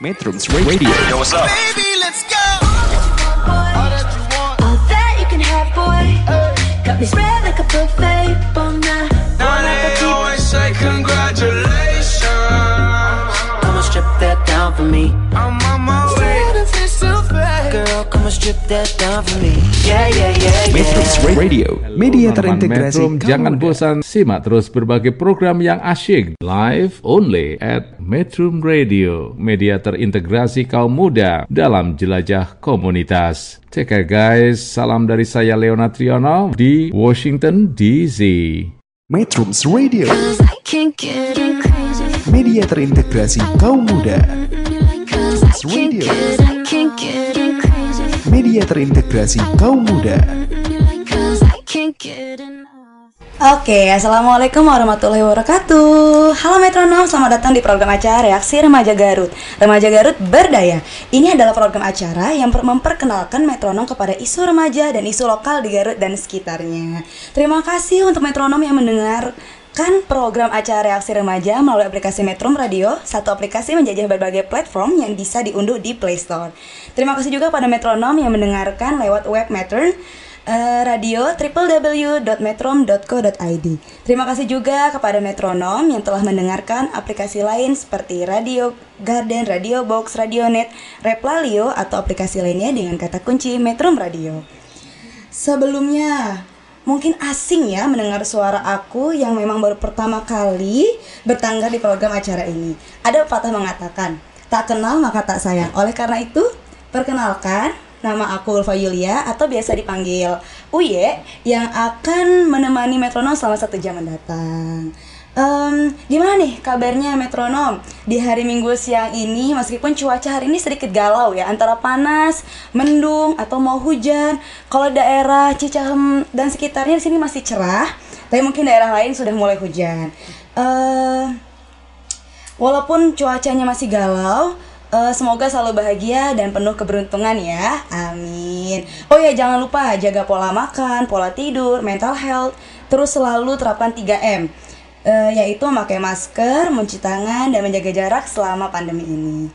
Metrums Radio. Yo, what's up? Baby, let's go. All that you can have, boy. Got me spread like a buffet. Bon Now they always say congratulations. Come and strip that down for me. I'm on my Metrums Radio. Media terintegrasi Metrum, jangan bosan simak terus berbagai program yang asyik live only at Metrum Radio, media terintegrasi kaum muda dalam jelajah komunitas. Take care guys, salam dari saya Leona Triono di Washington DC. Metrums Radio. Media terintegrasi kaum muda. Radio. Media terintegrasi kaum muda. Oke, Assalamualaikum warahmatullahi wabarakatuh. Halo metronom, selamat datang di program acara Reaksi Remaja Garut. Remaja Garut Berdaya. Ini adalah program acara yang per- memperkenalkan metronom kepada isu remaja dan isu lokal di Garut dan sekitarnya. Terima kasih untuk metronom yang mendengarkan program acara Reaksi Remaja melalui aplikasi Metrum Radio Satu aplikasi menjajah berbagai platform yang bisa diunduh di Play Store Terima kasih juga pada metronom yang mendengarkan lewat web Metron Eh, radio www.metrom.co.id. Terima kasih juga kepada metronom yang telah mendengarkan aplikasi lain seperti Radio Garden, Radio Box, Radio Net, Replalio atau aplikasi lainnya dengan kata kunci Metrom Radio. Sebelumnya, mungkin asing ya mendengar suara aku yang memang baru pertama kali bertangga di program acara ini. Ada pepatah mengatakan, tak kenal maka tak sayang. Oleh karena itu, perkenalkan nama aku Ulfa Yulia atau biasa dipanggil Uye yang akan menemani metronom selama satu jam mendatang. Em, gimana nih kabarnya metronom di hari Minggu siang ini meskipun cuaca hari ini sedikit galau ya antara panas, mendung atau mau hujan. Kalau daerah Cicahem dan sekitarnya di sini masih cerah, tapi mungkin daerah lain sudah mulai hujan. Eh Walaupun cuacanya masih galau, eh, semoga selalu bahagia dan penuh keberuntungan ya. Amin. Oh ya, jangan lupa jaga pola makan, pola tidur, mental health, terus selalu terapkan 3M. Eh, yaitu memakai masker, mencuci tangan, dan menjaga jarak selama pandemi ini.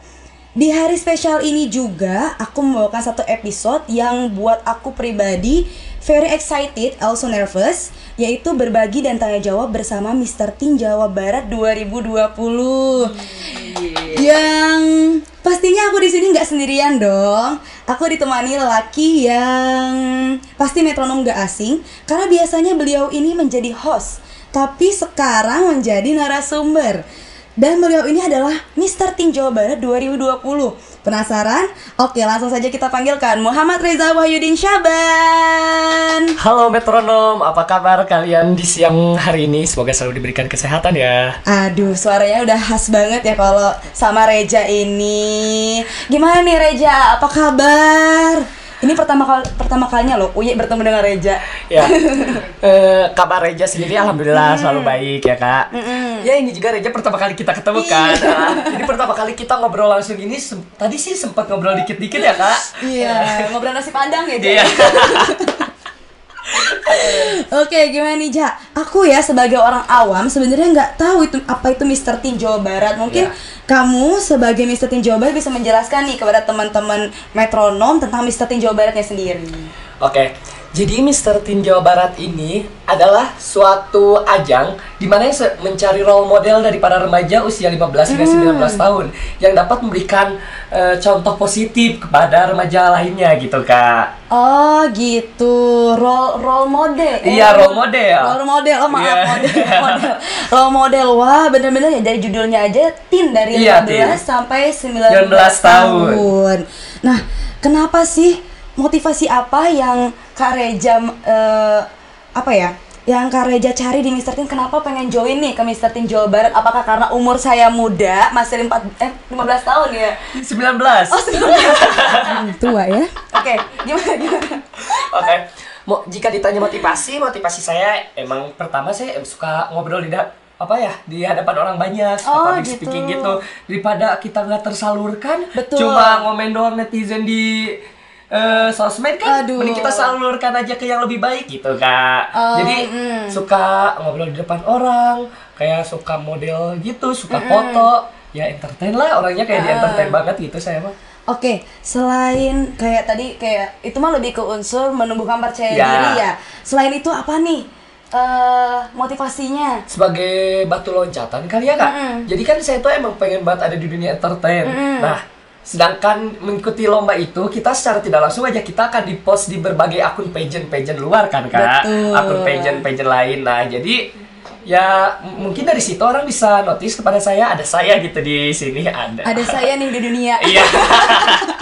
Di hari spesial ini juga aku membawakan satu episode yang buat aku pribadi very excited, also nervous, yaitu berbagi dan tanya jawab bersama Mr. Teen Jawa Barat 2020. Yang pastinya aku di sini nggak sendirian dong. Aku ditemani lelaki yang pasti metronom gak asing karena biasanya beliau ini menjadi host, tapi sekarang menjadi narasumber. Dan beliau ini adalah Mr. Teen Jawa Barat 2020. Penasaran? Oke, langsung saja kita panggilkan Muhammad Reza Wahyudin Syaban. Halo metronom, apa kabar kalian di siang hari ini? Semoga selalu diberikan kesehatan ya. Aduh, suaranya udah khas banget ya kalau sama Reja ini. Gimana nih Reja? Apa kabar? Ini pertama kali pertama kalinya loh Uye bertemu dengan Reja. Ya, eh, kabar Reja sendiri alhamdulillah selalu baik ya kak. Ya ini juga Reja pertama kali kita ketemu kan. Ah, ini pertama kali kita ngobrol langsung ini. Tadi sih sempat ngobrol dikit-dikit ya kak. Iya, ngobrol nasi padang ya? Iya. Oke, gimana nih, Ja? Aku ya sebagai orang awam sebenarnya nggak tahu itu apa itu Mr. Teen Jawa Barat. Mungkin Ya. kamu sebagai Mr. Teen Jawa Barat bisa menjelaskan nih kepada teman-teman metronom tentang Mr. Teen Jawa Baratnya sendiri. Oke, jadi Mr. Teen Jawa Barat ini adalah suatu ajang di mana mencari role model dari para remaja usia 15 hingga 19 tahun yang dapat memberikan eh, contoh positif kepada remaja lainnya gitu kak. Oh gitu, role role model. Iya, role model. Role model, oh maaf Iya. model, model. Role model, wah bener-bener ya dari judulnya aja teen dari Iya, 15 teen. sampai 19, 19 tahun. tahun. Nah, kenapa sih motivasi apa yang Kak Reja eh, apa ya? Yang Kak Reja cari di Mr. Teen kenapa pengen join nih ke Mr. Teen Jawa Barat? Apakah karena umur saya muda, masih 4 eh 15 tahun ya? 19. Oh, 19. Tua ya. Oke, gimana gimana? Oke. Mau jika ditanya motivasi, motivasi saya emang pertama saya suka ngobrol di apa ya di hadapan orang banyak Oh, public gitu. speaking gitu daripada kita nggak tersalurkan Betul. cuma ngomen doang netizen di eh, sosmed kan Aduh. mending kita salurkan aja ke yang lebih baik gitu kak Oh, jadi mm. suka ngobrol di depan orang kayak suka model gitu suka foto ya entertain lah orangnya kayak di Ah. entertain banget gitu saya mah Oke, selain kayak tadi kayak itu mah lebih ke unsur menumbuhkan percaya Ya. diri ya. Selain itu apa nih eh motivasinya? sebagai batu loncatan kali ya kak Mm-mm. jadi kan saya tuh emang pengen banget ada di dunia entertain Mm-mm. nah sedangkan mengikuti lomba itu kita secara tidak langsung aja kita akan dipost di berbagai akun pageant-pageant luar kan kak Betul. akun pageant-pageant lain nah jadi ya mungkin dari situ orang bisa notice kepada saya ada saya gitu di sini ada Ada saya nih di dunia. iya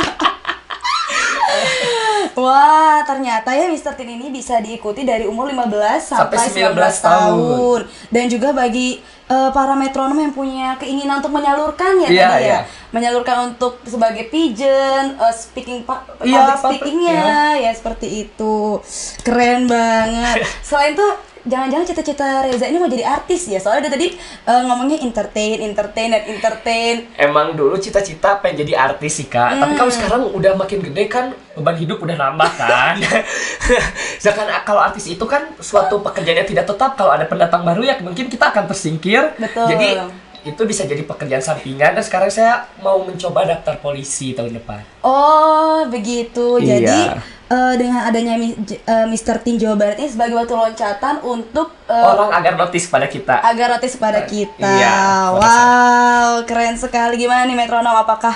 Wah, ternyata ya Mr. Teen ini bisa diikuti dari umur 15 sampai, Sampai 19 19 tahun. tahun. Dan juga bagi eh, para metronom yang punya keinginan untuk menyalurkan ya Iya, tadi ya. iya. Menyalurkan untuk sebagai pigeon, eh, speaking Iya, public public, speakingnya ya seperti itu. Keren banget. Selain itu Jangan-jangan cita-cita Reza ini mau jadi artis ya? Soalnya dia tadi eh, ngomongnya entertain, entertain, dan entertain. Emang dulu cita-cita pengen jadi artis sih kak, tapi kalau sekarang udah makin gede kan beban hidup udah nambah kan. Sedangkan kalau artis itu kan suatu pekerjaan yang tidak tetap, kalau ada pendatang baru ya mungkin kita akan tersingkir. Betul. Jadi itu bisa jadi pekerjaan sampingan dan sekarang saya mau mencoba daftar polisi tahun depan. Oh, begitu. Iya. Eh, dengan adanya Mr. Teen Jawa Barat ini sebagai batu loncatan untuk eh, Orang agar notice pada kita. agar notice pada kita. Iya, wow, keren sekali. Gimana nih metronom? Apakah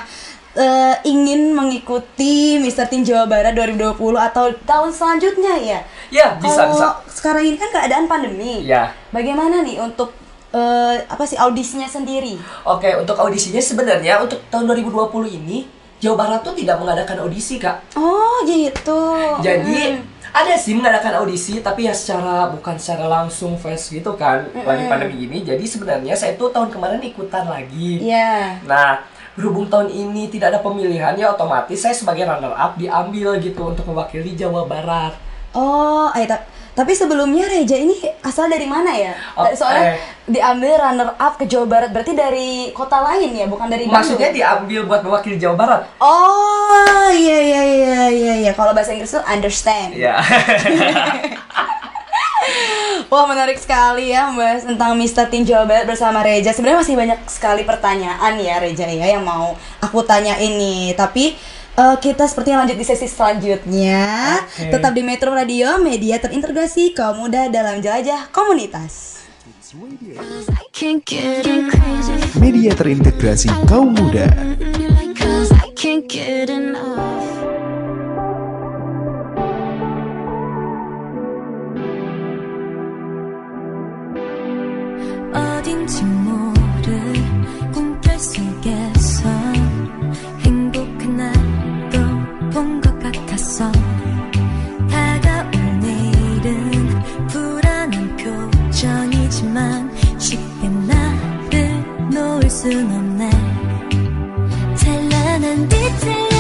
eh, ingin mengikuti Mr. Teen Jawa Barat 2020 atau tahun selanjutnya ya? Ya bisa Kalau bisa. sekarang ini kan keadaan pandemi. Ya. Bagaimana nih untuk eh, apa sih audisinya sendiri? Oke untuk audisinya sebenarnya untuk tahun 2020 ini Jawa Barat tuh tidak mengadakan audisi kak. Oh, gitu. Jadi Hmm. ada sih mengadakan audisi tapi ya secara bukan secara langsung face gitu kan lagi pandemi ini. Jadi sebenarnya saya tuh tahun kemarin ikutan lagi. Iya. Nah berhubung tahun ini tidak ada pemilihan ya otomatis saya sebagai runner up diambil gitu untuk mewakili Jawa Barat. Oh, eh, ta- tapi sebelumnya Reja ini asal dari mana ya? Oke. Soalnya diambil runner up ke Jawa Barat berarti dari kota lain ya, bukan dari Bandung. Maksudnya diambil buat mewakili Jawa Barat. Oh, iya iya iya iya iya. Kalau bahasa Inggris tuh understand. Ya. Wah, menarik sekali ya membahas tentang Mr. Teen Jawa Barat bersama Reja. Sebenarnya masih banyak sekali pertanyaan ya Reja ya yang mau aku tanya ini. Tapi eh, kita seperti lanjut di sesi selanjutnya. Oke. Tetap di Metro Radio, media terintegrasi kaum muda dalam jelajah komunitas. I can't get crazy. Media terintegrasi kaum muda. Cause I can't get enough. 어딘지 모를 순 없네. 찬란한 빛을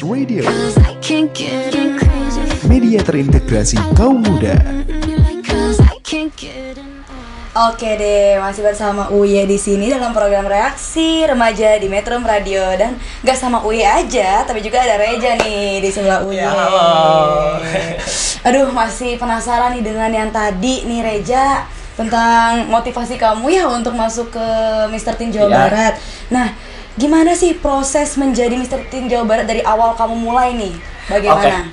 Radio, media terintegrasi kaum muda. Oke deh, masih bersama Uye di sini dalam program reaksi remaja di Metro Radio dan gak sama Uye aja, tapi juga ada Reja nih di sebelah Uye. Ya, halo. Aduh, masih penasaran nih dengan yang tadi nih Reja tentang motivasi kamu ya untuk masuk ke Mr. Teen Jawa Ya. Barat. Nah, gimana sih proses menjadi Mr. Teen Jawa Barat dari awal kamu mulai nih? Bagaimana?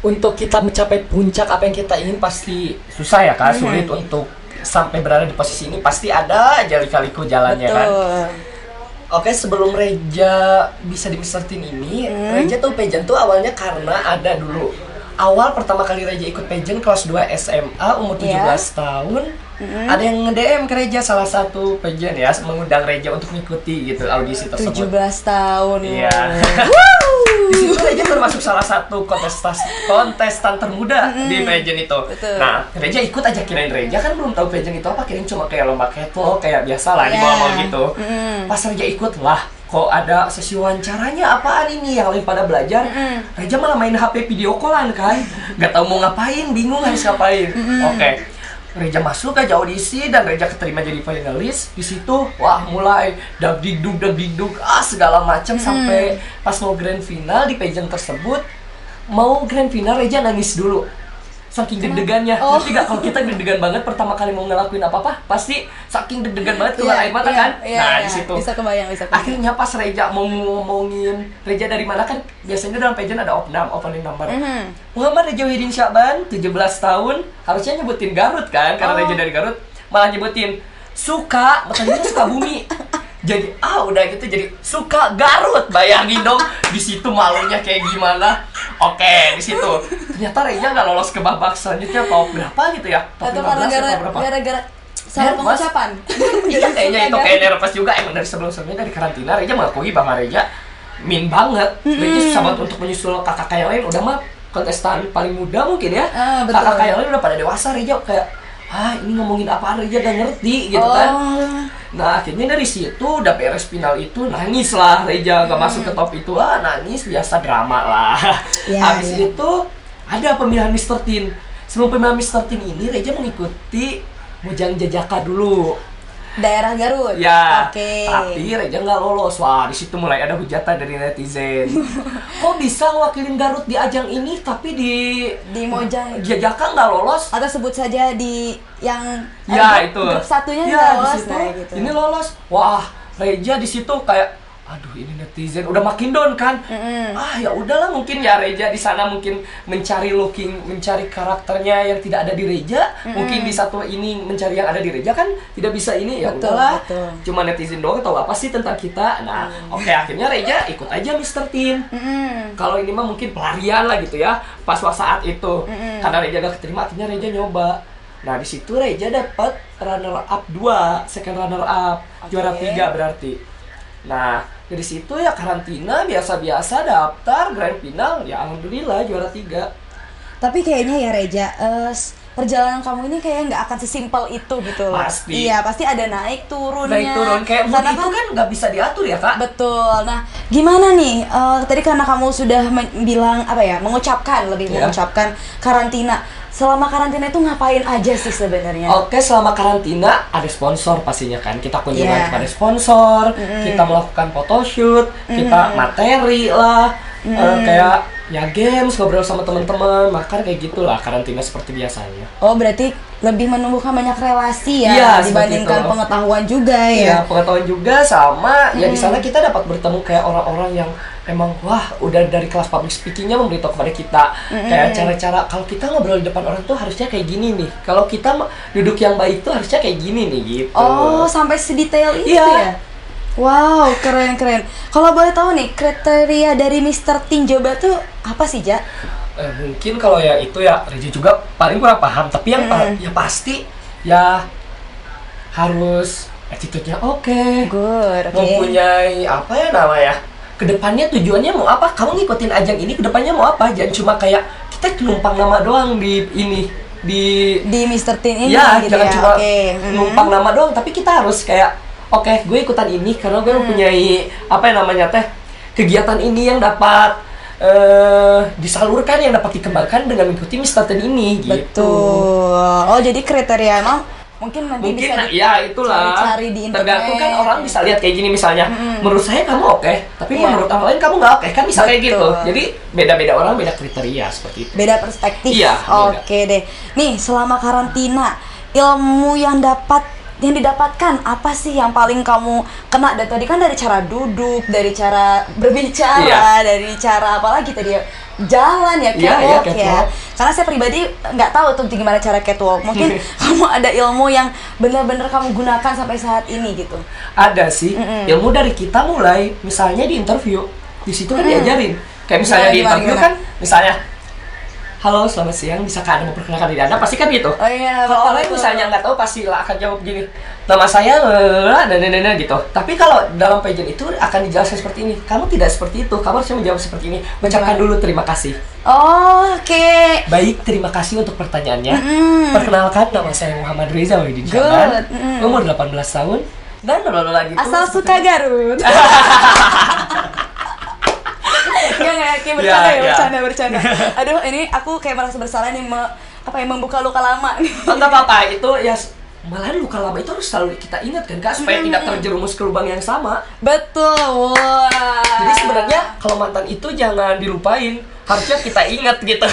Untuk kita mencapai puncak apa yang kita ingin pasti susah ya kak, Hmm. sulit untuk sampai berada di posisi ini pasti ada aja lika-liku jalannya kan. Betul. Oke sebelum Reja bisa di Mr. Teen ini, Hmm. Reja tuh pageant tuh awalnya karena ada dulu awal pertama kali Reja ikut pageant kelas 2 SMA umur 17 Iya. tahun Hmm. ada yang nge-DM ke Reja salah satu pageant ya mengundang Reja untuk mengikuti gitu audisi tersebut 17 tahun. Iya. di situ Reja termasuk salah satu kontestas kontestan termuda di pageant itu. Betul. Nah, Reja ikut aja kirain Reja kan belum tahu pageant itu apa, kirain cuma kayak lomba catwalk kayak biasa lah di Iya. mall-mall gitu. Mm-mm. Pas Reja ikut lah, kok ada sesi wawancaranya apaan ini yang lain pada belajar. Reja malah main HP video callan kan, nggak tahu mau ngapain, bingung harus ngapain. Oke. Reja masuk aja audisi dan Reja keterima jadi finalis di situ wah mulai dag digdug dag digdug ah segala macam. Sampai pas mau grand final di pageant tersebut mau grand final Reja nangis dulu saking deg-degannya Oh. ngerti gak kalau kita deg-degan banget pertama kali mau ngelakuin apa-apa pasti saking deg-degan banget keluar Iya, air mata iya, kan iya, nah iya. di situ Bisa kebayang, bisa kebayang. akhirnya pas Reja mau ngomongin Reja dari mana kan biasanya dalam pageant ada opnam opening number Mhm. Muhammad Reja Widin Syaban 17 tahun harusnya nyebutin Garut kan karena Oh. Reja dari Garut malah nyebutin suka makanya suka bumi jadi ah udah gitu jadi suka Garut. Bayangin dong di situ malunya kayak gimana. Oke di situ. Ternyata Reja nggak lolos ke babak selanjutnya top berapa gitu ya? Top Atau 15 karena gara, atau berapa? gara-gara salah pengucapan. Iya kayaknya itu kayak nervous juga. Emang dari sebelum-sebelumnya dari karantina Reja mengakui bahwa Reja min banget. Reja susah banget untuk menyusul kakak yang lain. Udah mah kontestan paling muda mungkin ya. Ah, kakak yang lain udah pada dewasa Reja kayak ah ini ngomongin apa Reja gak ngerti gitu Oh. kan nah akhirnya dari situ udah beres final itu nangis lah Reja gak masuk ke top itu ah nangis biasa drama lah Ya, habis ya. itu ada pemilihan Mr. Teen sebelum pemilihan Mr. Teen ini Reja mengikuti Mojang Jajaka dulu. Daerah Garut. Ya, Oke. tapi Reja nggak lolos. Wah, di situ mulai ada hujatan dari netizen. Kok bisa ngewakilin Garut di ajang ini, tapi di Di Mojang. Jajaka nggak lolos? Atau sebut saja di yang eh, Ya grup- itu. grup satunya ya, di lolos situ, nah, gitu. Ini lolos. Wah, Reja di situ kayak aduh ini netizen udah makin down kan? Ah ya udahlah mungkin ya Reja di sana mungkin mencari looking mencari karakternya yang tidak ada di Reja. Mungkin di satu ini mencari yang ada di Reja kan tidak bisa ini ya Betul, udahlah. betul. cuma netizen doang tahu apa sih tentang kita? Nah oke akhirnya Reja ikut aja Mr. Teen Mm-mm. kalau ini mah mungkin pelarian lah gitu ya pas saat itu. Karena Reja gak keterima akhirnya Reja nyoba. Nah di situ Reja dapat runner up 2 second runner up juara Oke. tiga berarti. Nah dari situ ya karantina biasa-biasa daftar grand final ya alhamdulillah juara tiga Tapi kayaknya ya Reja, s- perjalanan kamu ini kayak nggak akan sesimpel itu gitu loh. Pasti. Iya, pasti ada naik turunnya. naik turun kayak Karena itu kan nggak bisa diatur ya kak Betul. Nah, gimana nih? eh, tadi karena kamu sudah bilang apa ya, mengucapkan lebih Iya. mengucapkan karantina. Selama karantina itu ngapain aja sih sebenarnya? Oke, selama karantina ada sponsor pastinya kan. Kita kunjungan Iya. kepada sponsor, kita melakukan photoshoot, kita materi lah, eh, kayak ya games ngobrol sama teman-teman, makan kayak gitulah karantina seperti biasanya. Oh, berarti lebih menumbuhkan banyak relasi ya seperti dibandingkan itu. pengetahuan juga Iya, ya. pengetahuan juga sama ya di sana kita dapat bertemu kayak orang-orang yang emang wah udah dari kelas public speakingnya memberitahu kepada kita kayak cara-cara kalau kita ngobrol di depan orang tuh harusnya kayak gini nih. Kalau kita duduk yang baik tuh harusnya kayak gini nih gitu. Oh, sampai sedetail itu Iya. ya? Wow, keren keren. Kalau boleh tahu nih kriteria dari Mr. Teen Joba tuh apa sih, Ja? Eh, mungkin kalau ya itu ya Reji juga paling kurang paham tapi yang pa- ya pasti ya harus attitude-nya oke Good, oke. mempunyai apa ya namanya ke depannya tujuannya mau apa kamu ngikutin ajang ini ke depannya mau apa jangan cuma kayak kita numpang nama doang di ini di Di Mr. Teen ini ya gitu jangan ya. cuma mhm. numpang nama doang tapi kita harus kayak oke gue ikutan ini karena gue Hmm. mempunyai apa yang namanya teh kegiatan ini yang dapat eh disalurkan yang dapat dikembangkan dengan mengikuti. Ten ini gitu. Betul. Oh, jadi kriteria emang mungkin nanti Mungkin bisa ya itulah cari-cari di internet. tergantung kan orang bisa lihat kayak gini misalnya menurut saya kamu oke tapi Iya. menurut orang lain kamu nggak oke kan bisa kayak gitu Betul. jadi beda-beda orang beda kriteria seperti itu beda perspektif. Iya. Oke deh. Nih, selama karantina, ilmu yang dapat yang didapatkan apa sih yang paling kamu kena dari tadi kan dari cara duduk, dari cara berbicara, Iya. dari cara apa lagi tadi ya? Jalan ya, Iya, iya, catwalk ya. catwalk. Karena saya pribadi nggak tahu tuh gimana cara catwalk. Mungkin kamu ada ilmu yang benar-benar kamu gunakan sampai saat ini gitu. ada sih ilmu dari kita mulai misalnya di interview di situ kan diajarin kayak misalnya Gimana, di interview gimana? kan misalnya halo selamat siang bisa anda memperkenalkan diri anda pasti kan gitu Oh iya, kalau orang misalnya nggak tahu pasti lah akan jawab gini nama saya lalala, dan dan dan dan," gitu tapi kalau dalam pageant itu akan dijelaskan seperti ini kamu tidak seperti itu kamu harusnya menjawab seperti ini ucapkan dulu terima kasih Oh, Oke. Baik, terima kasih untuk pertanyaannya. Mm-mm. Perkenalkan, nama saya Muhammad Reza Wahidin Good, mm. umur 18 tahun, dan lalu gitu. Asal suka Garut. Enggak enggak kayak bercanda Ya, ya, ya. bercanda bercanda. Aduh, ini aku kayak merasa bersalah nih me, apa ya membuka luka lama nih. Oh, nggak apa-apa, itu ya malahan luka lama itu harus selalu kita ingat kan kak supaya tidak terjerumus ke lubang yang sama Betul. Wah. jadi sebenarnya kalau mantan itu jangan dilupain harusnya kita ingat gitu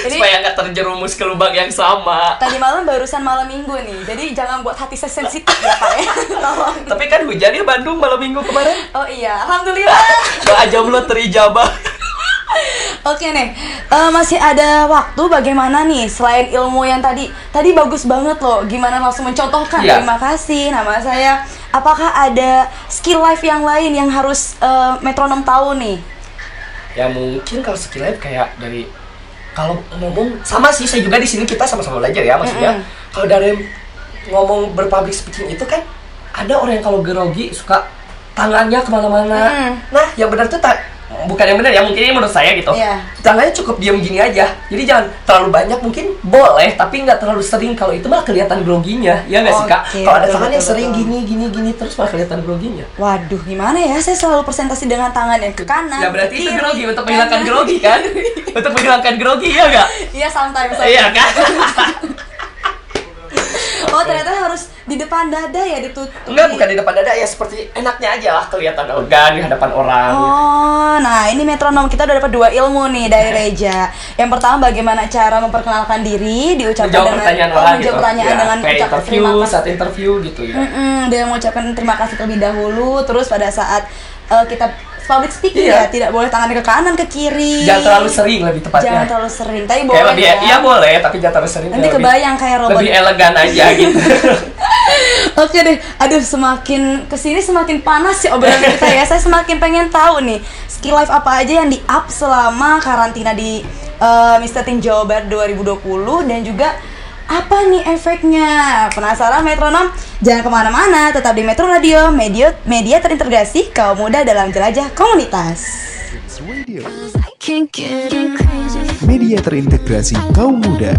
Ini- supaya nggak terjerumus ke lubang yang sama Tadi malam barusan malam minggu nih, jadi jangan buat hati saya sensitif ya pak ya. Tolong. tapi kan hujan di Bandung malam minggu kemarin Oh iya, alhamdulillah. doa jomblo terijabah Oke nih, eh, masih ada waktu bagaimana nih selain ilmu yang tadi tadi bagus banget loh. Gimana langsung mencontohkan? Iya. Terima kasih, nama saya. Apakah ada skill life yang lain yang harus eh, metronom tahu nih? Ya mungkin kalau skill life kayak dari kalau ngomong sama sih saya juga di sini kita sama-sama belajar ya maksudnya. Kalau dari ngomong berpublic speaking itu kan ada orang yang kalau grogi suka tangannya ke mana-mana. Mm. nah yang benar tuh tak bukan yang benar ya mungkin ini menurut saya gitu Iya. tangannya cukup diam gini aja jadi jangan terlalu banyak mungkin boleh tapi nggak terlalu sering kalau itu malah kelihatan groginya ya nggak sih kak kalau ada betul, tangan yang sering betul. gini gini gini terus malah kelihatan groginya Waduh, gimana ya? Saya selalu presentasi dengan tangan yang ke kanan. ya berarti ke itu kiri, grogi untuk menghilangkan grogi kan Untuk menghilangkan grogi ya gak? Iya sometimes. Iya kan? Oh ternyata harus di depan dada ya ditutup. Enggak, bukan di depan dada ya seperti enaknya aja lah kelihatan elegan di hadapan orang. Oh, nah ini metronom kita udah dapat dua ilmu nih dari Reja. Yang pertama bagaimana cara memperkenalkan diri, diucapkan Menjawab dengan pertanyaan orang menjawab gitu. pertanyaan Ya, dengan ucapan interview, terima kasih. saat interview gitu ya. Mm-mm, dia mengucapkan terima kasih terlebih dahulu, terus pada saat eh, kita public speaking Iya. ya tidak boleh tangan ke kanan ke kiri. Jangan terlalu sering lebih tepatnya. Jangan terlalu sering. Tapi boleh lebih, ya. iya boleh, tapi jangan terlalu sering. Nanti lebih- kebayang kayak robot. Lebih elegan aja gitu. Oke deh, aduh semakin ke sini semakin panas ya obrolan kita ya. Saya semakin pengen tahu nih skill life apa aja yang di up selama karantina di eh, Mr. Teen Jawa Barat 2020 dan juga apa nih efeknya? Penasaran metronom? Jangan ke mana-mana, tetap di Metro Radio, media, media terintegrasi kaum muda dalam jelajah komunitas. Media terintegrasi kaum muda.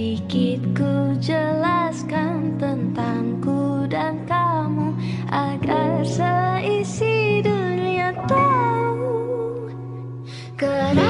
Sedikit ku jelaskan tentangku dan kamu agar seisi dunia tahu. Keras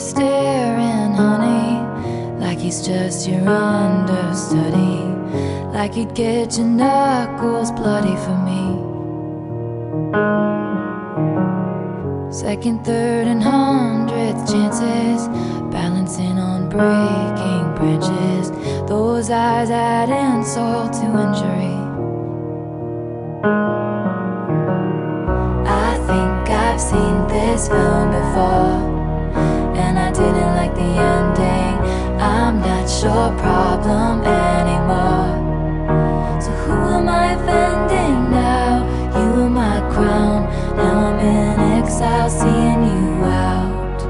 You staring, honey, like he's just your understudy, like he'd get your knuckles bloody for me. Second, third, and hundredth chances, balancing on breaking branches. Those eyes add insult to injury. The ending. I'm not your problem anymore. So who am I offending now? You were my crown, now I'm in exile, seeing you out.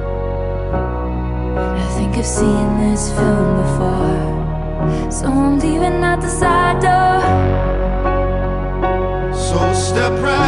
I think I've seen this film before, so I'm leaving out the side door. So step right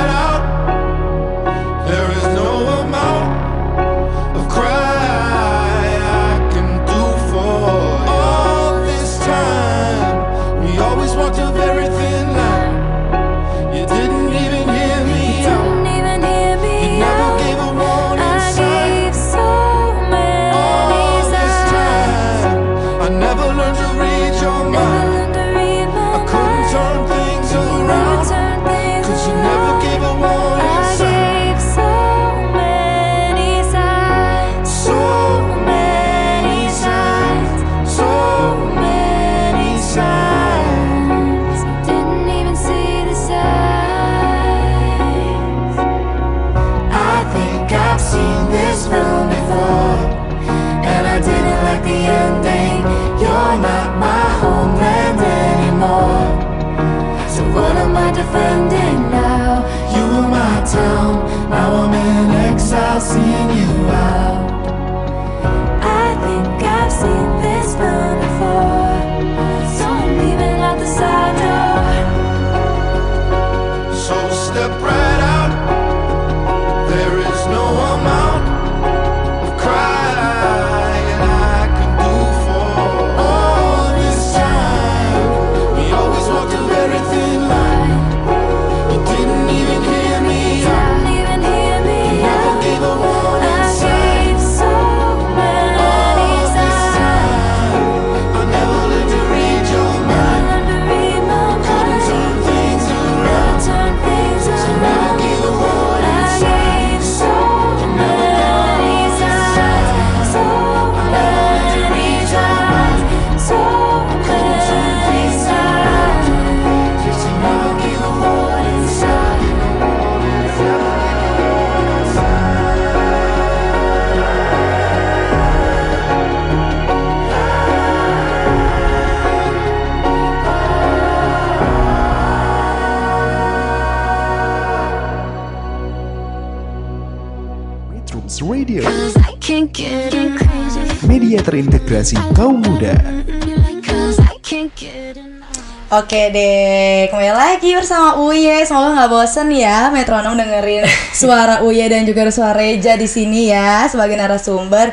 Oke deh, kembali lagi bersama Uye. Semoga nggak bosen ya metronom dengerin suara Uye dan juga suara Reja di sini ya sebagai narasumber.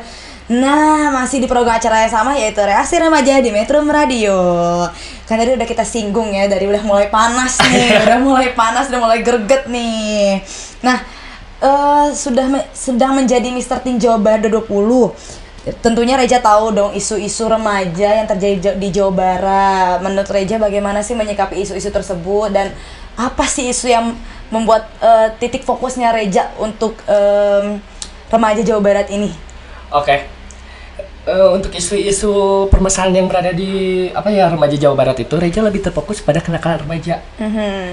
Nah, masih di program acara yang sama yaitu Reaksi Remaja di Metro Radio. Kan tadi udah kita singgung ya, dari udah mulai panas nih, udah mulai panas, udah mulai greget nih. Nah, eh, sudah me- sedang menjadi Mister Teen Jawa Barat 20. Tentunya Reja tahu dong isu-isu remaja yang terjadi di Jawa Barat. Menurut Reja bagaimana sih menyikapi isu-isu tersebut dan apa sih isu yang membuat eh, titik fokusnya Reja untuk em, remaja Jawa Barat ini? Oke. Eh, untuk isu-isu permasalahan yang berada di apa ya remaja Jawa Barat itu, Reja lebih terfokus pada kenakalan remaja.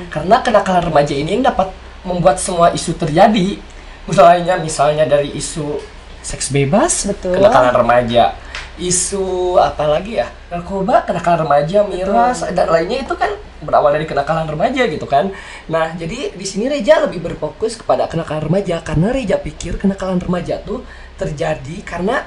Karena kenakalan remaja ini yang dapat membuat semua isu terjadi. Misalnya, misalnya dari isu seks bebas, Betul. kenakalan remaja. Isu apa lagi ya? Narkoba, kenakalan remaja, miras, dan lainnya itu kan berawal dari kenakalan remaja gitu kan. Nah, jadi di sini Reja lebih berfokus kepada kenakalan remaja karena Reja pikir kenakalan remaja tuh terjadi karena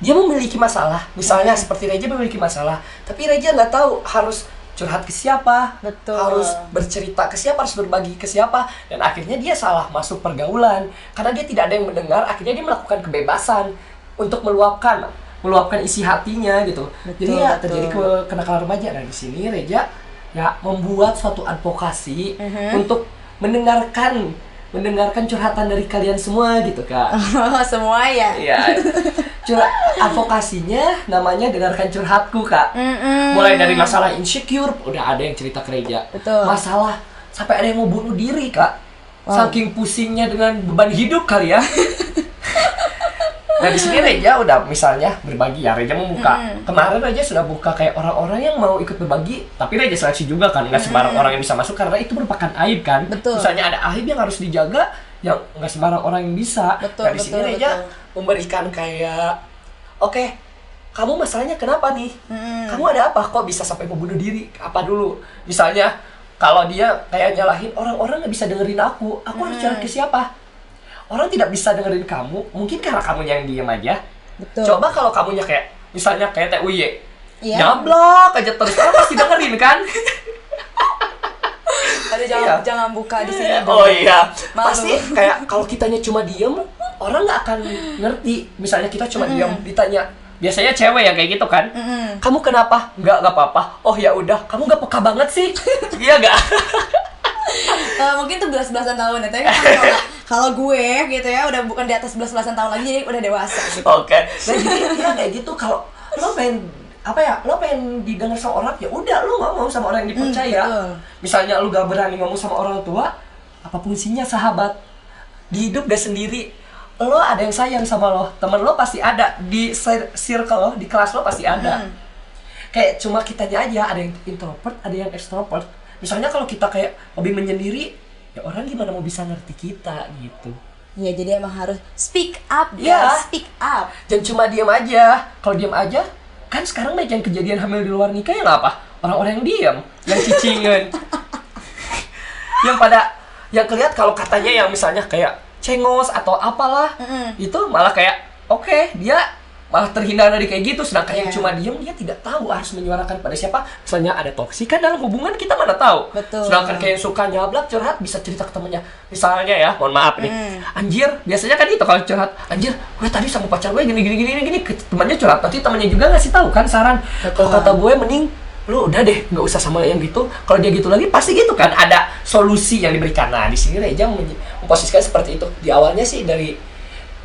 dia memiliki masalah. Misalnya seperti Reja memiliki masalah, tapi Reja nggak tahu harus curhat ke siapa, Betul. harus bercerita ke siapa, harus berbagi ke siapa, dan akhirnya dia salah masuk pergaulan karena dia tidak ada yang mendengar. Akhirnya dia melakukan kebebasan untuk meluapkan, meluapkan isi hatinya gitu. Jadi Betul, ya betul. terjadi ke kenakalan remaja. Dan di sini Reja ya membuat suatu advokasi Mhm. untuk mendengarkan, mendengarkan curhatan dari kalian semua gitu kak. Semua ya. Iya. Curhat advokasinya namanya dengarkan curhatku, Kak. Mm-mm. Mulai dari masalah insecure, udah ada yang cerita ke Reja. Betul. Masalah sampai ada yang mau bunuh diri, Kak. Wow. Saking pusingnya dengan beban hidup kali ya. Nah di sini Reja udah misalnya berbagi ya Reja membuka. Kemarin Reja sudah buka kayak orang-orang yang mau ikut berbagi tapi Reja seleksi juga kan nggak sembarang orang yang bisa masuk karena itu merupakan aib kan. Betul. misalnya ada aib yang harus dijaga yang nggak sembarang orang yang bisa. Betul, nah di sini Reja betul. memberikan kayak oke kamu masalahnya kenapa nih? Kamu ada apa? Kok bisa sampai membunuh diri? Apa dulu? Misalnya kalau dia kayak nyalahin orang-orang nggak bisa dengerin aku. Aku harus cari ke siapa orang tidak bisa dengerin kamu mungkin karena kamu yang diem aja Betul. coba kalau kamunya kayak misalnya kayak Teh Uye Iya. nyablok aja terus orang pasti dengerin kan Aduh, jangan Iya. jangan buka di sini. oh dong. iya Malu. pasti kayak kalau kitanya cuma diem orang nggak akan ngerti misalnya kita cuma diem ditanya biasanya cewek yang kayak gitu kan Mm-mm. kamu kenapa nggak nggak apa-apa oh ya udah kamu nggak peka banget sih iya nggak Eh, mungkin tuh belas-belasan tahun ya, tapi kan kalau gue gitu ya udah bukan di atas belas-belasan tahun lagi jadi udah dewasa gitu. Oke. Nah jadi ya kayak gitu kalau lo pengen apa ya lo pengen didengar sama orang ya udah lo ngomong sama orang yang dipercaya. betul. Misalnya lo gak berani ngomong sama orang tua, apa fungsinya sahabat? Di hidup gak sendiri. Lo ada yang sayang sama lo, temen lo pasti ada di cir- circle lo, di kelas lo pasti ada. Kayak cuma kitanya aja ada yang introvert, ada yang extrovert. Misalnya kalau kita kayak hobi menyendiri, ya orang gimana mau bisa ngerti kita gitu. Ya jadi emang harus speak up guys, Iya. speak up. Jangan cuma diam aja. Kalau diam aja, kan sekarang banyak yang kejadian hamil di luar nikah yang apa? Orang-orang yang diam, yang cicingan. yang pada yang kelihat kalau katanya yang misalnya kayak cengos atau apalah, Mm-mm. itu malah kayak oke, dia malah terhindar dari kayak gitu sedangkan yang Iya. cuma diem dia tidak tahu harus menyuarakan pada siapa. Misalnya ada toksik kan dalam hubungan kita mana tahu. Betul. sedangkan kayak yang suka nyablak curhat bisa cerita ke temennya. Misalnya ya mohon maaf nih. Hmm. anjir biasanya kan itu kalau curhat anjir gue tadi sama pacar gue gini gini gini gini temannya curhat nanti temannya juga ngasih tahu kan saran. Kalau kata gue mending lu udah deh nggak usah sama yang gitu. Kalau dia gitu lagi pasti gitu kan ada solusi yang diberikan. Nah di sini Reja memposisikan seperti itu. Di awalnya sih dari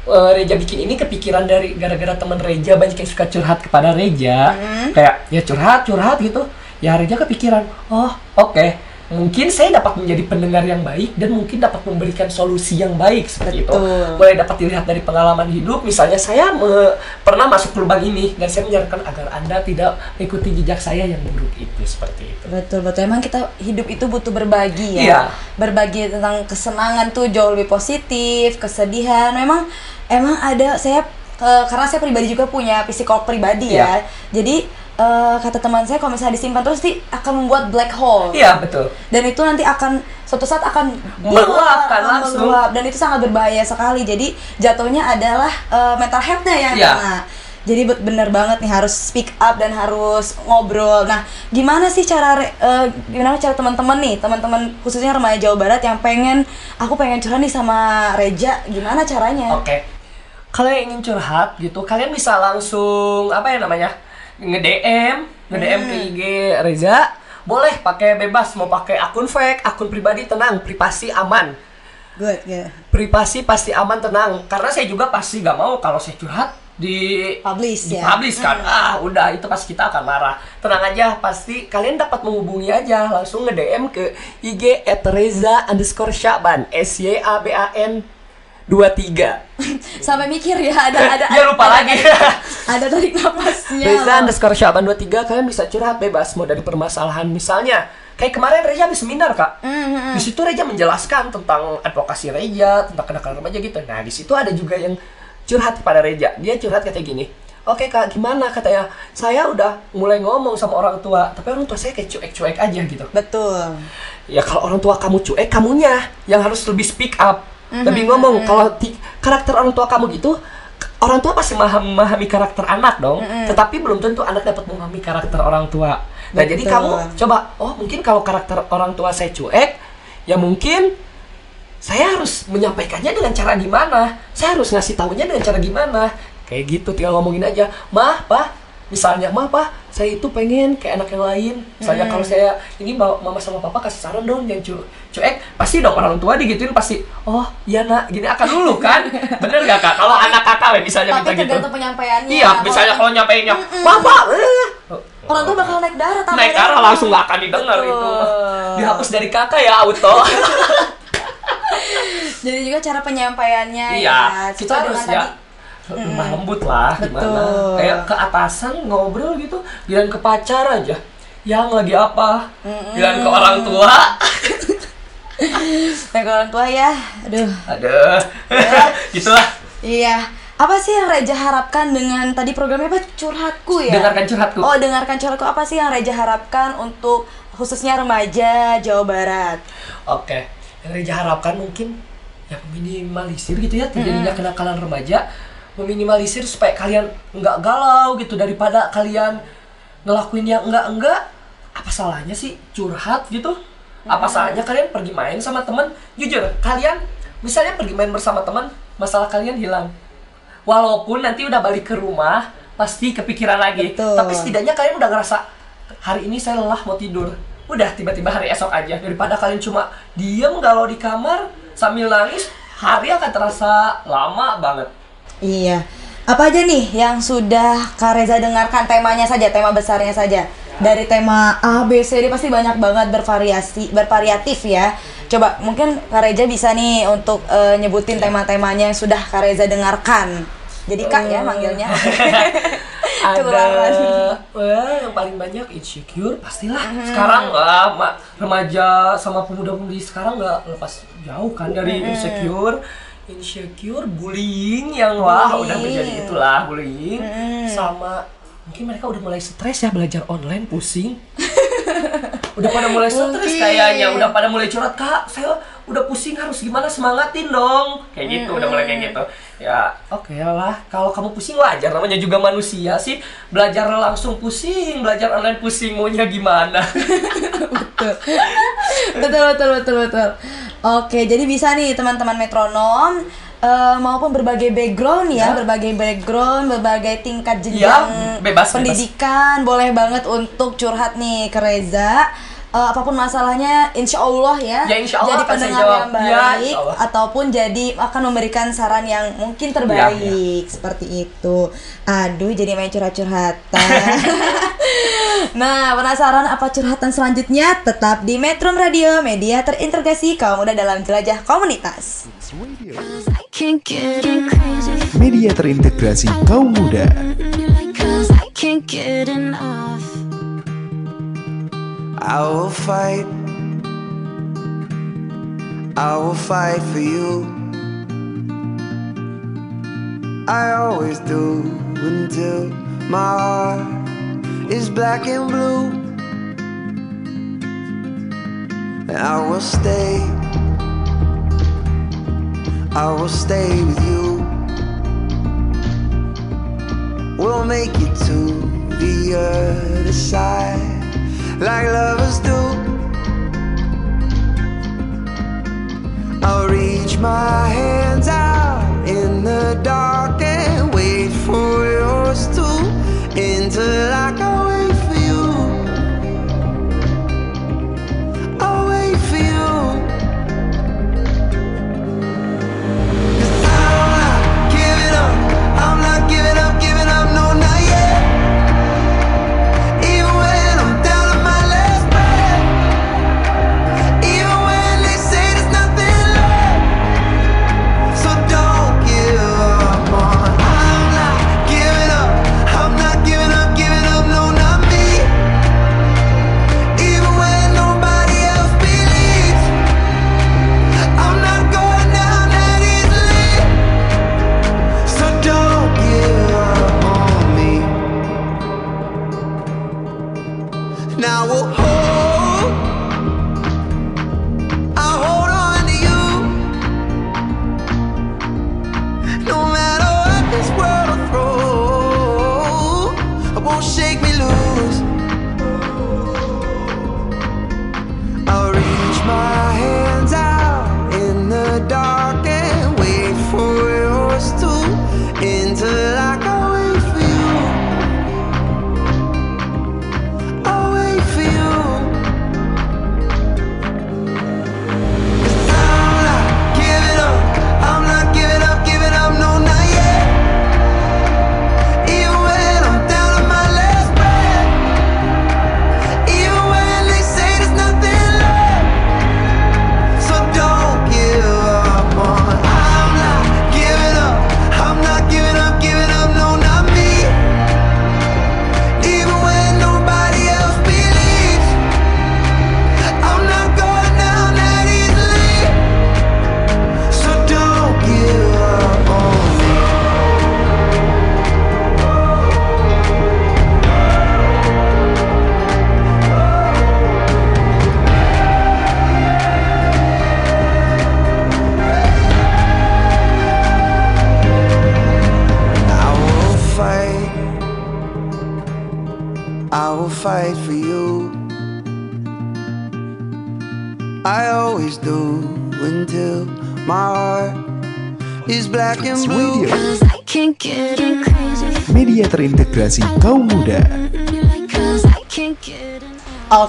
eh, Reja bikin ini kepikiran dari gara-gara teman Reja banyak yang suka curhat kepada Reja. Kayak ya curhat curhat gitu. Ya Reja kepikiran oh oke. Mungkin saya dapat menjadi pendengar yang baik dan mungkin dapat memberikan solusi yang baik seperti itu. Boleh dapat dilihat dari pengalaman hidup. Misalnya saya me- pernah masuk lubang ini dan saya menyarankan agar anda tidak mengikuti jejak saya yang buruk itu seperti itu. Betul betul. Emang kita hidup itu butuh berbagi ya. Iya. Berbagi tentang kesenangan tuh jauh lebih positif, kesedihan. Memang emang ada saya eh, karena saya pribadi juga punya psikolog pribadi ya. Iya. Jadi eh, kata teman saya kalau misalnya disimpan terus nanti akan membuat black hole. Iya betul. Dan itu nanti akan suatu saat akan Meluap kan langsung. meluap. dan itu sangat berbahaya sekali. Jadi jatuhnya adalah eh, mental health-nya yang Iya. kena. Jadi be- bener banget nih harus speak up dan harus ngobrol. Nah, gimana sih cara eh, gimana cara teman-teman nih, teman-teman khususnya remaja Jawa Barat yang pengen aku pengen curhat nih sama Reja, gimana caranya? Oke. Kalian ingin curhat gitu, kalian bisa langsung apa ya namanya? nge-DM, nge-DM ke IG Reza. Boleh pakai bebas mau pakai akun fake, akun pribadi tenang, privasi aman. Good, good. Privasi pasti aman tenang karena saya juga pasti gak mau kalau saya curhat di Publish di ya. publish kan ah udah itu pasti kita akan marah tenang aja pasti kalian dapat menghubungi aja langsung nge DM ke IG @reza underscore syaban s y a b a n 23 Sampai mikir ya ada ada ya lupa ada- lagi Ada tarik napasnya. Reza underscore Syaban 23 kalian bisa curhat bebas mau dari permasalahan misalnya kayak kemarin Reza habis seminar kak Mm-hmm. di situ Reza menjelaskan tentang advokasi Reza tentang kenakalan remaja gitu nah di situ ada juga yang curhat kepada Reza dia curhat katanya gini Oke kak, gimana katanya? Saya udah mulai ngomong sama orang tua, tapi orang tua saya kayak cuek-cuek aja gitu. Betul. Ya kalau orang tua kamu cuek, kamunya yang harus lebih speak up, lebih ngomong. Kalau karakter orang tua kamu gitu, orang tua pasti memahami, karakter anak dong. Mhm. Tetapi belum tentu anak dapat memahami karakter orang tua. Nah jadi Betul. kamu coba, oh mungkin kalau karakter orang tua saya cuek, ya mungkin saya harus menyampaikannya dengan cara gimana? Saya harus ngasih tahunya dengan cara gimana? Kayak gitu, tinggal ngomongin aja. Mah, pak, misalnya, mah, pak, saya itu pengen kayak anak yang lain. Misalnya kalau saya ini bawa mama sama papa kasih saran dong yang cu cuek, pasti dong orang tua digituin pasti, oh iya nak, gini akan dulu kan? Bener gak kak? Kalau anak kakak misalnya Tapi minta gitu. tergantung penyampaiannya. Iya, misalnya kalau nyampeinnya, papa, eh. orang tuh bakal naik darah naik darah langsung gak akan didengar Betul. itu. Dihapus dari kakak ya auto. Jadi juga cara penyampaiannya Iya, ya. kita harus ya lembut lah Betul. gimana. Kayak ke atasan ngobrol gitu, bilang ke pacar aja. Yang lagi apa? Bilang ke orang tua. Nah, ke orang tua ya. Aduh. Aduh. Gitulah. Iya. Apa sih yang Reja harapkan dengan tadi programnya apa? Curhatku ya. Dengarkan curhatku. Oh, dengarkan curhatku. Apa sih yang Reja harapkan untuk khususnya remaja Jawa Barat? Oke. Yang Reja harapkan mungkin ya meminimalisir gitu ya terjadinya kenakalan remaja meminimalisir supaya kalian nggak galau gitu daripada kalian ngelakuin yang enggak enggak apa salahnya sih curhat gitu? Apa salahnya kalian pergi main sama teman? Jujur kalian misalnya pergi main bersama teman masalah kalian hilang. Walaupun nanti udah balik ke rumah pasti kepikiran lagi. Betul. tapi setidaknya kalian udah ngerasa hari ini saya lelah mau tidur. Udah tiba-tiba hari esok aja. Daripada kalian cuma diem galau di kamar sambil nangis hari akan terasa lama banget Iya. Apa aja nih yang sudah Kak Reza dengarkan temanya saja, tema besarnya saja. Dari tema A, B, C, D pasti banyak banget bervariasi, bervariatif ya. Coba mungkin Kak Reza bisa nih untuk eh, nyebutin tema-temanya yang sudah Kak Reza dengarkan. Jadi Kak ya manggilnya. ada wah yang paling banyak insecure pastilah sekarang lah ma- remaja sama pemuda-pemudi sekarang nggak lepas jauh kan dari insecure insecure bullying yang wah udah Bullying. menjadi itulah bullying. Sama mungkin mereka udah mulai stres ya belajar online pusing. Udah pada mulai stres kayaknya udah pada mulai curhat kak saya udah pusing harus gimana? Semangatin dong. Kayak gitu udah mulai kayak gitu. Ya. Oke lah kalau kamu pusing wajar namanya juga manusia sih. Belajar langsung pusing belajar online pusing maunya gimana? Betul betul betul betul. Oke, jadi bisa nih teman-teman metronom eh, maupun berbagai background ya, Ya. berbagai background, berbagai tingkat jenjang Ya, bebas, bebas. pendidikan, boleh banget untuk curhat nih ke Reza. Eh, apa pun masalahnya, insya Allah ya, Ya, insya Allah jadi pendengar jawab. yang Ya, baik, Allah. ataupun jadi akan memberikan saran yang mungkin Ya, terbaik seperti itu. Aduh, jadi main curhat-curhatan. nah, penasaran apa curhatan selanjutnya? Tetap di Metro Radio, media terintegrasi kaum muda dalam jelajah komunitas. Radio. I can't get crazy. Media terintegrasi kaum muda. I will fight. I will fight for you. I always do until my heart is black and blue. And I will stay. I will stay with you. We'll make it to the other side like lovers do. I'll reach my hands out in the dark and wait for yours to until I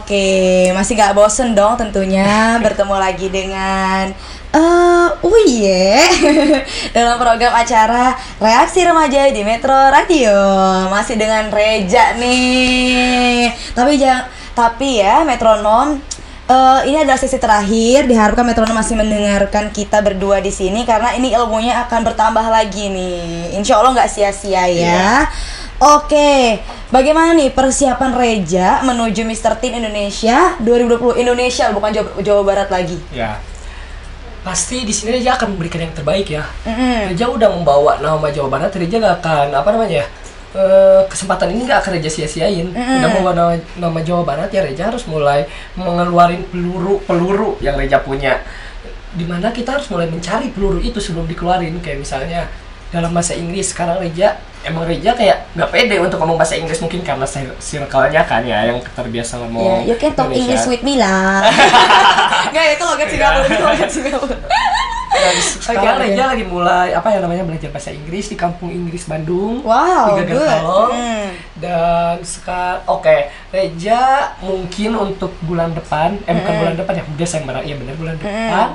Oke, masih gak bosen dong tentunya bertemu lagi dengan eh Uye dalam program acara Reaksi Remaja di Metro Radio. Masih dengan Reja nih. Tapi jangan tapi ya metronom eh, ini adalah sesi terakhir. Diharapkan metronom masih mendengarkan kita berdua di sini karena ini ilmunya akan bertambah lagi nih. Insya Allah nggak sia-sia ya. Oke, bagaimana nih persiapan Reja menuju Mr. Teen Indonesia 2020 Indonesia bukan Jawa, Jawa Barat lagi? Ya. Pasti di sini Reja akan memberikan yang terbaik ya. Mm-mm. Reja udah membawa nama Jawa Barat, Reja gak akan apa namanya ya? eh, kesempatan ini gak akan Reja sia-siain. Udah membawa nama, nama Jawa Barat ya Reja harus mulai mengeluarin peluru-peluru yang Reja punya. Di mana kita harus mulai mencari peluru itu sebelum dikeluarin kayak misalnya dalam bahasa Inggris sekarang Reja emang Reja kayak nggak pede untuk ngomong bahasa Inggris mungkin karena cir- circle-nya kan ya yang terbiasa ngomong you can talk Indonesia. English with me lah. Enggak, itu logat Singapura, itu logat Singapura. Dan sekarang oke. Reja lagi mulai apa yang namanya belajar bahasa Inggris di kampung Inggris Bandung. Wow, di. Kalong. Hmm. Dan sekarang oke, Reja mungkin untuk bulan depan, eh bukan bulan depan ya, Desember ya benar bulan depan.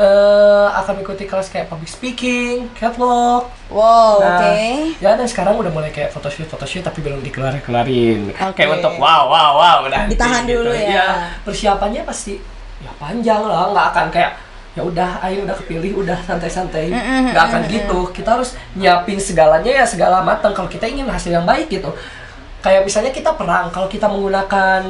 Eh, akan mengikuti kelas kayak public speaking, catwalk. Wow, Nah, oke. Ya dan sekarang udah mulai kayak photoshoot photoshoot tapi belum dikeluarin-keluarin. Oke. Kayak untuk wow wow wow nanti, Ditahan dulu ya. Iya, persiapannya pasti ya panjang lah, nggak akan kayak ya udah ayo udah kepilih udah santai-santai nggak akan gitu kita harus nyiapin segalanya ya segala matang kalau kita ingin hasil yang baik gitu kayak misalnya kita perang kalau kita menggunakan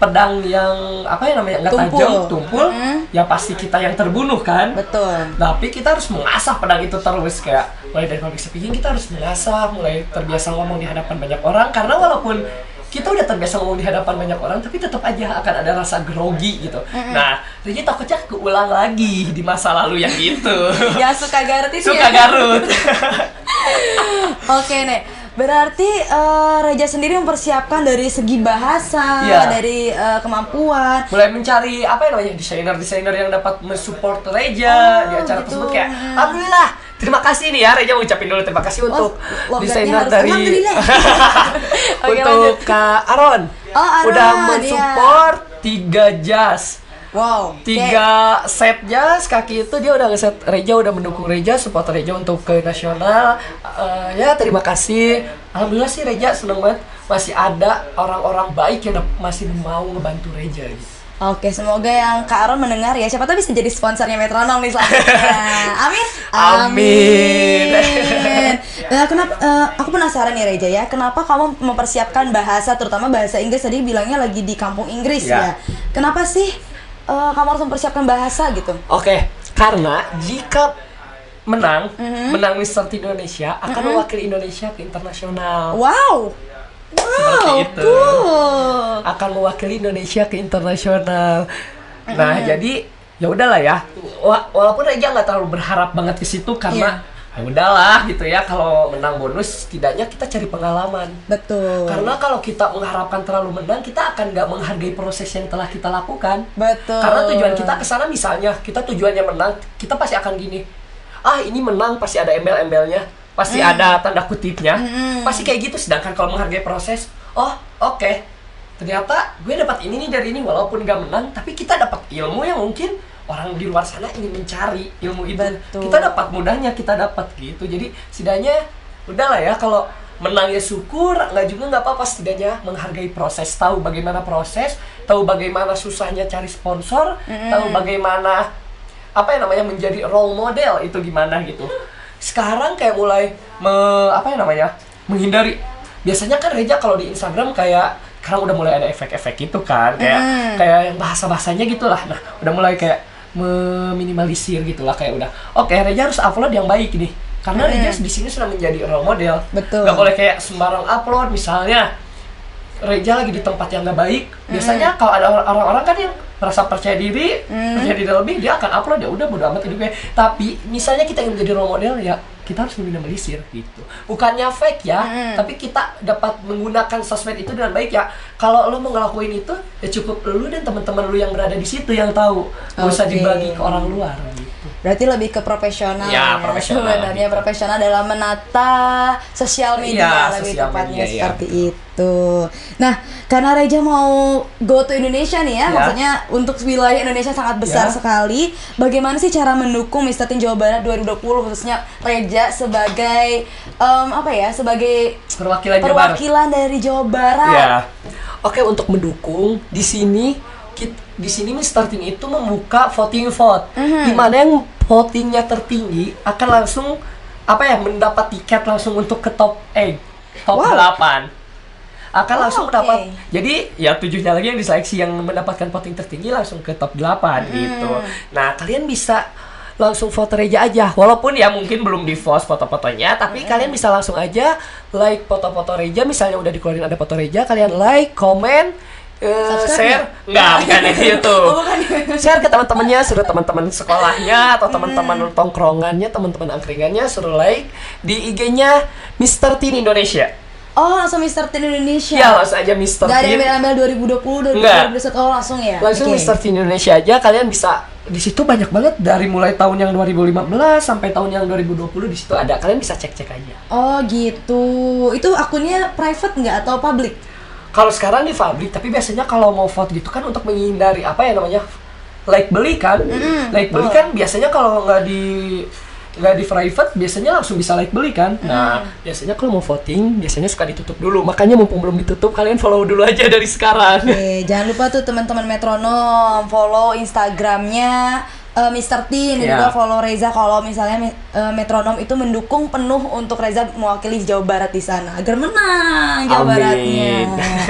pedang yang apa ya namanya nggak tajam tumpul Mm-mm. ya pasti kita yang terbunuh kan Betul. tapi kita harus mengasah pedang itu terus kayak mulai dari public speaking kita harus mengasah mulai terbiasa ngomong di hadapan banyak orang karena walaupun kita udah terbiasa ngomong di hadapan banyak orang tapi tetap aja akan ada rasa grogi gitu. Nah, Regi takutnya keulang lagi di masa lalu yang gitu. Ya suka Garut itu Suka ya. Garut. Oke nih. Berarti eh, Reja sendiri mempersiapkan dari segi bahasa, Iya. dari eh, kemampuan. mulai mencari apa ya namanya desainer-desainer yang dapat mensupport Reja Oh, di acara gitu. tersebut kayak alhamdulillah terima kasih nih ya Reja mau ucapin dulu terima kasih untuk logatnya desainer dari untuk. Kak Aron Oh, Aron, udah iya. mensupport tiga jas Wow. tiga set jas kaki itu dia udah ngeset Reja udah mendukung Reja support Reja untuk ke nasional Eh, ya terima kasih alhamdulillah sih Reja seneng banget masih ada orang-orang baik yang masih mau ngebantu Reja gitu. Oke, semoga yang Kak Aron mendengar ya. Siapa tahu bisa jadi sponsornya Metronom nih selanjutnya. Amin. Amin. Amin. Nah, kenapa? eh, aku penasaran nih Reja ya. Kenapa kamu mempersiapkan bahasa, terutama bahasa Inggris tadi bilangnya lagi di kampung Inggris Ya. ya? Kenapa sih eh, kamu harus mempersiapkan bahasa gitu? Oke, karena jika menang, Mhm. menang Mister Indonesia akan mewakili Indonesia ke internasional. Wow. Seperti Wow, itu. cool. Akan mewakili Indonesia ke internasional. Nah, Mhm. jadi ya udahlah ya. Wa- walaupun Reja nggak terlalu berharap banget ke situ karena Iya. Ya udahlah gitu ya kalau menang bonus setidaknya kita cari pengalaman. Betul. Karena kalau kita mengharapkan terlalu menang, kita akan nggak menghargai proses yang telah kita lakukan. Betul. Karena tujuan kita ke sana misalnya, kita tujuannya menang, kita pasti akan gini. Ah, ini menang pasti ada embel-embelnya, pasti Hmm. ada tanda kutipnya. Pasti kayak gitu sedangkan kalau menghargai proses, oh, oke. Ternyata gue dapat ini nih dari ini walaupun nggak menang, tapi kita dapat ilmu yang mungkin orang di luar sana ingin mencari ilmu itu. Betul. Kita dapat mudahnya, kita dapat gitu. Jadi setidaknya udahlah ya kalau menang ya syukur, nggak juga nggak apa-apa setidaknya menghargai proses, tahu bagaimana proses, tahu bagaimana susahnya cari sponsor, tahu bagaimana apa yang namanya menjadi role model itu gimana gitu. Sekarang kayak mulai me- apa yang namanya menghindari. Biasanya kan Reja kalau di Instagram kayak sekarang udah mulai ada efek-efek gitu kan, kayak Mm. kayak yang bahasa bahasanya gitulah. Nah udah mulai kayak meminimalisir gitulah kayak udah. Oke Reja harus upload yang baik nih. Karena Reja di sini sudah menjadi role model. Betul. Gak boleh kayak sembarang upload misalnya Reja lagi di tempat yang gak baik. Biasanya kalau ada or- orang-orang kan yang merasa percaya diri, percaya diri lebih, dia akan upload ya udah bodo amat hidupnya. Tapi misalnya kita ingin menjadi role model ya kita harus meminimalisir gitu. Bukannya fake ya, tapi kita dapat menggunakan sosmed itu dengan baik ya. Kalau lo mau ngelakuin itu ya cukup lu dan teman-teman lu yang berada di situ yang tahu. Gak usah Oke. dibagi ke orang luar gitu. Berarti lebih ke profesional Ya, profesional, sebenarnya gitu. profesional dalam menata sosial media Iya, lebih sosial tepatnya media, iya. seperti itu. Nah, karena Reja mau go to Indonesia nih ya, Ya. maksudnya untuk wilayah Indonesia sangat besar Ya. sekali. Bagaimana sih cara mendukung. Teen Jawa Barat 2020 khususnya Reja sebagai em, apa ya, sebagai Perwakilan Jawa Barat. perwakilan dari Jawa Barat. Ya. Oke untuk mendukung di sini kit- di sini. Teen itu membuka voting vote Mhm. di mana yang votingnya tertinggi akan langsung apa ya mendapat tiket langsung untuk ke top 8 top Wow. 8 akan Oh, langsung oke. mendapat jadi ya tujuhnya lagi yang diseleksi yang mendapatkan voting tertinggi langsung ke top 8 Mhm. gitu nah kalian bisa langsung foto Reja aja walaupun ya mungkin belum di post foto-fotonya tapi Mhm. kalian bisa langsung aja like foto-foto Reja misalnya udah dikeluarin ada foto Reja kalian like komen share nggak? bukan di YouTube Oh, bukan. share ke teman-temannya suruh teman-teman sekolahnya atau teman-teman tongkrongannya teman-teman angkringannya suruh like di IG-nya Mr. Teen Indonesia Oh, langsung Mr. Teen Indonesia. ya langsung aja Mr. Gak ada Teen embel-embel 2020, Nggak. 2021, oh langsung ya? langsung Oke. Mr. Teen Indonesia aja kalian bisa di situ banyak banget dari mulai tahun yang 2015 sampai tahun yang 2020 di situ ada kalian bisa cek-cek aja Oh gitu. Itu akunnya private nggak atau public? Kalau sekarang di publik tapi biasanya kalau mau vote gitu kan untuk menghindari apa ya namanya like beli kan? Like beli kan biasanya kalau nggak di nggak di private biasanya langsung bisa like beli kan? Nah biasanya kalau mau voting biasanya suka ditutup dulu. Makanya mumpung belum ditutup kalian follow dulu aja dari sekarang. Oke, jangan lupa tuh teman-teman metronom follow Instagramnya eh, Mr. Teen dan Ya. juga follow Reza kalau misalnya eh, metronom itu mendukung penuh untuk Reza mewakili Jawa Barat di sana agar menang Jawa Amin. Baratnya.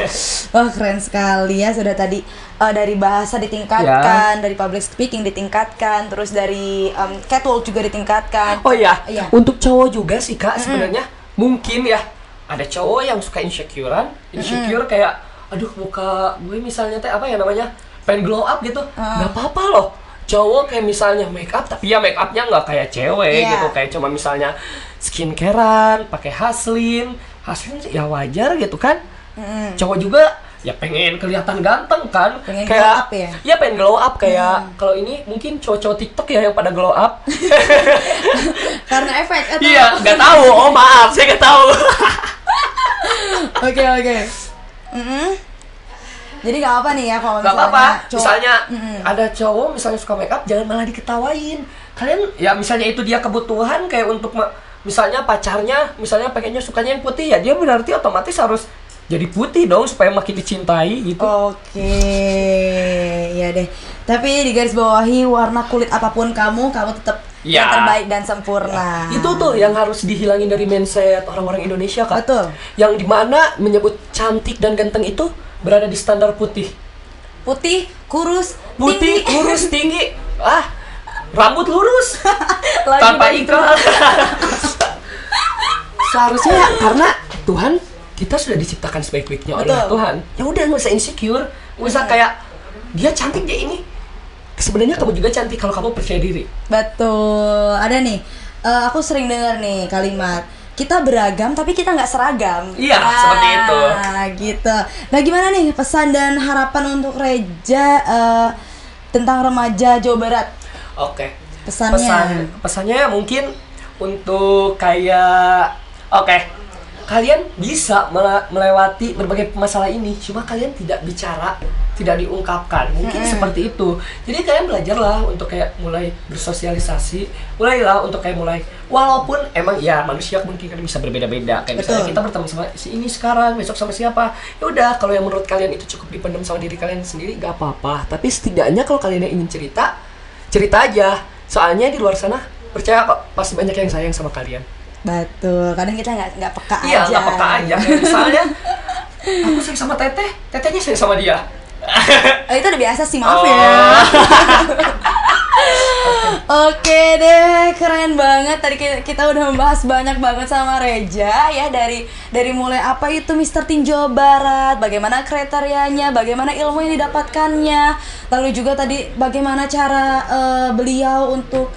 Wah keren sekali ya sudah tadi eh, dari bahasa ditingkatkan, dari public speaking ditingkatkan, terus dari em, catwalk juga ditingkatkan. oh ya Iya. untuk cowok juga sih kak sebenarnya mungkin ya ada cowok yang suka insecurean insecure kayak aduh muka gue misalnya teh apa ya namanya pengen glow up gitu nggak apa-apa loh cowok kayak misalnya make up tapi ya make upnya nggak kayak cewek Iya. gitu. Kayak cuma misalnya skincarean pakai haslin. Haslin ya wajar gitu kan? Cowok juga ya pengen kelihatan ganteng kan? Pengen kayak glow up ya? pengen glow up kayak kalau ini mungkin cowok-cowok TikTok ya yang pada glow up. Karena efek atau? Iya nggak tahu. Oh maaf saya nggak tahu. Oke oke. Mm-mm. Jadi gak apa nih ya kalau misalnya apa-apa cowok- misalnya Mm-mm. ada cowok misalnya suka make up jangan malah diketawain kalian ya misalnya itu dia kebutuhan kayak untuk misalnya pacarnya misalnya pengennya sukanya yang putih ya dia berarti otomatis harus jadi putih dong supaya makin dicintai gitu Oke, ya deh. Tapi di garis bawahi warna kulit apa pun kamu, kamu tetap yang Ya. terbaik dan sempurna. itu tuh yang harus dihilangin dari mindset orang-orang Indonesia kak Betul. yang di mana menyebut cantik dan ganteng itu berada di standar putih. Putih, kurus, putih tinggi. kurus tinggi. Ah rambut lurus. Lagi tanpa iklan seharusnya karena Tuhan kita sudah diciptakan sebaik-baiknya oleh. Tuhan. Ya udah nggak usah insecure. Nggak usah kayak dia cantik dia ini. Sebenarnya kamu juga cantik kalau kamu percaya diri. Betul. Ada nih. eh, aku sering dengar nih kalimat kita beragam tapi kita nggak seragam. Iya, seperti itu. Gitu. Nah, gimana nih pesan dan harapan untuk Reja eh, tentang remaja Jawa Barat? oke Pesannya. pesan pesannya mungkin untuk kayak oke kalian bisa mele- melewati berbagai masalah ini cuma kalian tidak bicara tidak diungkapkan. Mungkin seperti itu. Jadi kalian belajarlah untuk kayak mulai bersosialisasi mulailah untuk kayak mulai walaupun emang ya manusia mungkin kan bisa berbeda-beda. Kayak misalnya Betul. kita bertemu sama si ini sekarang besok sama siapa ya udah kalau yang menurut kalian itu cukup dipendam sama diri kalian sendiri gak apa-apa. Tapi setidaknya kalau kalian ingin cerita cerita aja. Soalnya di luar sana percaya kok pasti banyak yang sayang sama kalian Betul. Kadang kita nggak nggak peka iya aja. nggak peka aja misalnya aku sayang sama teteh tetehnya sayang sama dia Eh, itu udah biasa sih, maaf Oh. ya. Oke deh, keren banget. Tadi ki- kita udah membahas banyak banget sama Reja ya dari dari mulai apa itu Mr. Teen Jawa Barat, bagaimana kriterianya, bagaimana ilmu yang didapatkannya, lalu juga tadi bagaimana cara eh, beliau untuk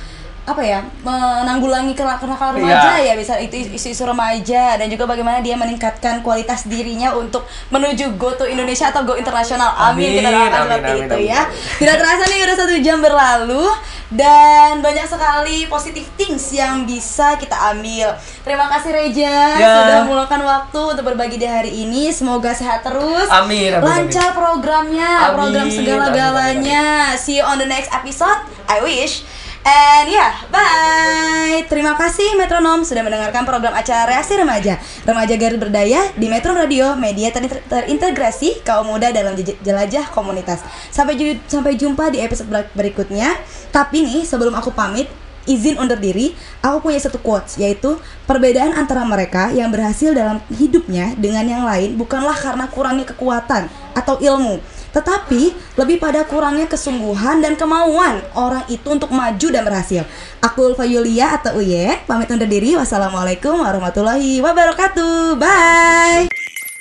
apa ya menanggulangi kenakalan remaja Iya. ya bisa itu isu-isu remaja dan juga bagaimana dia meningkatkan kualitas dirinya untuk menuju go to Indonesia atau go internasional. Amin, Amin, kita doakan amin, seperti amin, itu amin. ya. Tidak terasa nih udah satu jam berlalu dan banyak sekali positive things yang bisa kita ambil. Terima kasih Reja Ya. sudah meluangkan waktu untuk berbagi di hari ini. Semoga sehat terus. Amin, amin, lancar programnya Amin, program amin, segala-galanya see you on the next episode. I wish And ya, bye. Terima kasih Metronom sudah mendengarkan program acara Reaksi Remaja. Remaja Garut Berdaya di Metro Radio, media ter- terintegrasi kaum muda dalam jelajah komunitas. Sampai ju- sampai jumpa di episode ber- berikutnya. Tapi nih, sebelum aku pamit, izin undur diri, aku punya satu quotes yaitu perbedaan antara mereka yang berhasil dalam hidupnya dengan yang lain bukanlah karena kurangnya kekuatan atau ilmu, tetapi lebih pada kurangnya kesungguhan dan kemauan orang itu untuk maju dan berhasil. Aku Ulfa Yulia atau Uye, pamit undur diri. Wassalamualaikum warahmatullahi wabarakatuh. Bye.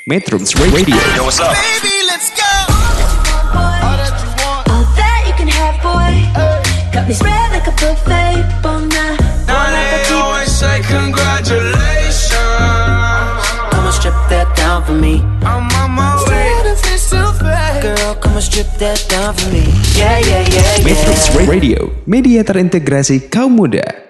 Metrums Radio Baby, let's go. All that you want. All that you can have, boy. Got me spread like a buffet, bon night. Now they always say congratulations. And strip that down for me. I'm on my way. Girl, come and strip that down for me. Yeah, yeah, yeah, yeah. Metrums Radio Media terintegrasi kaum muda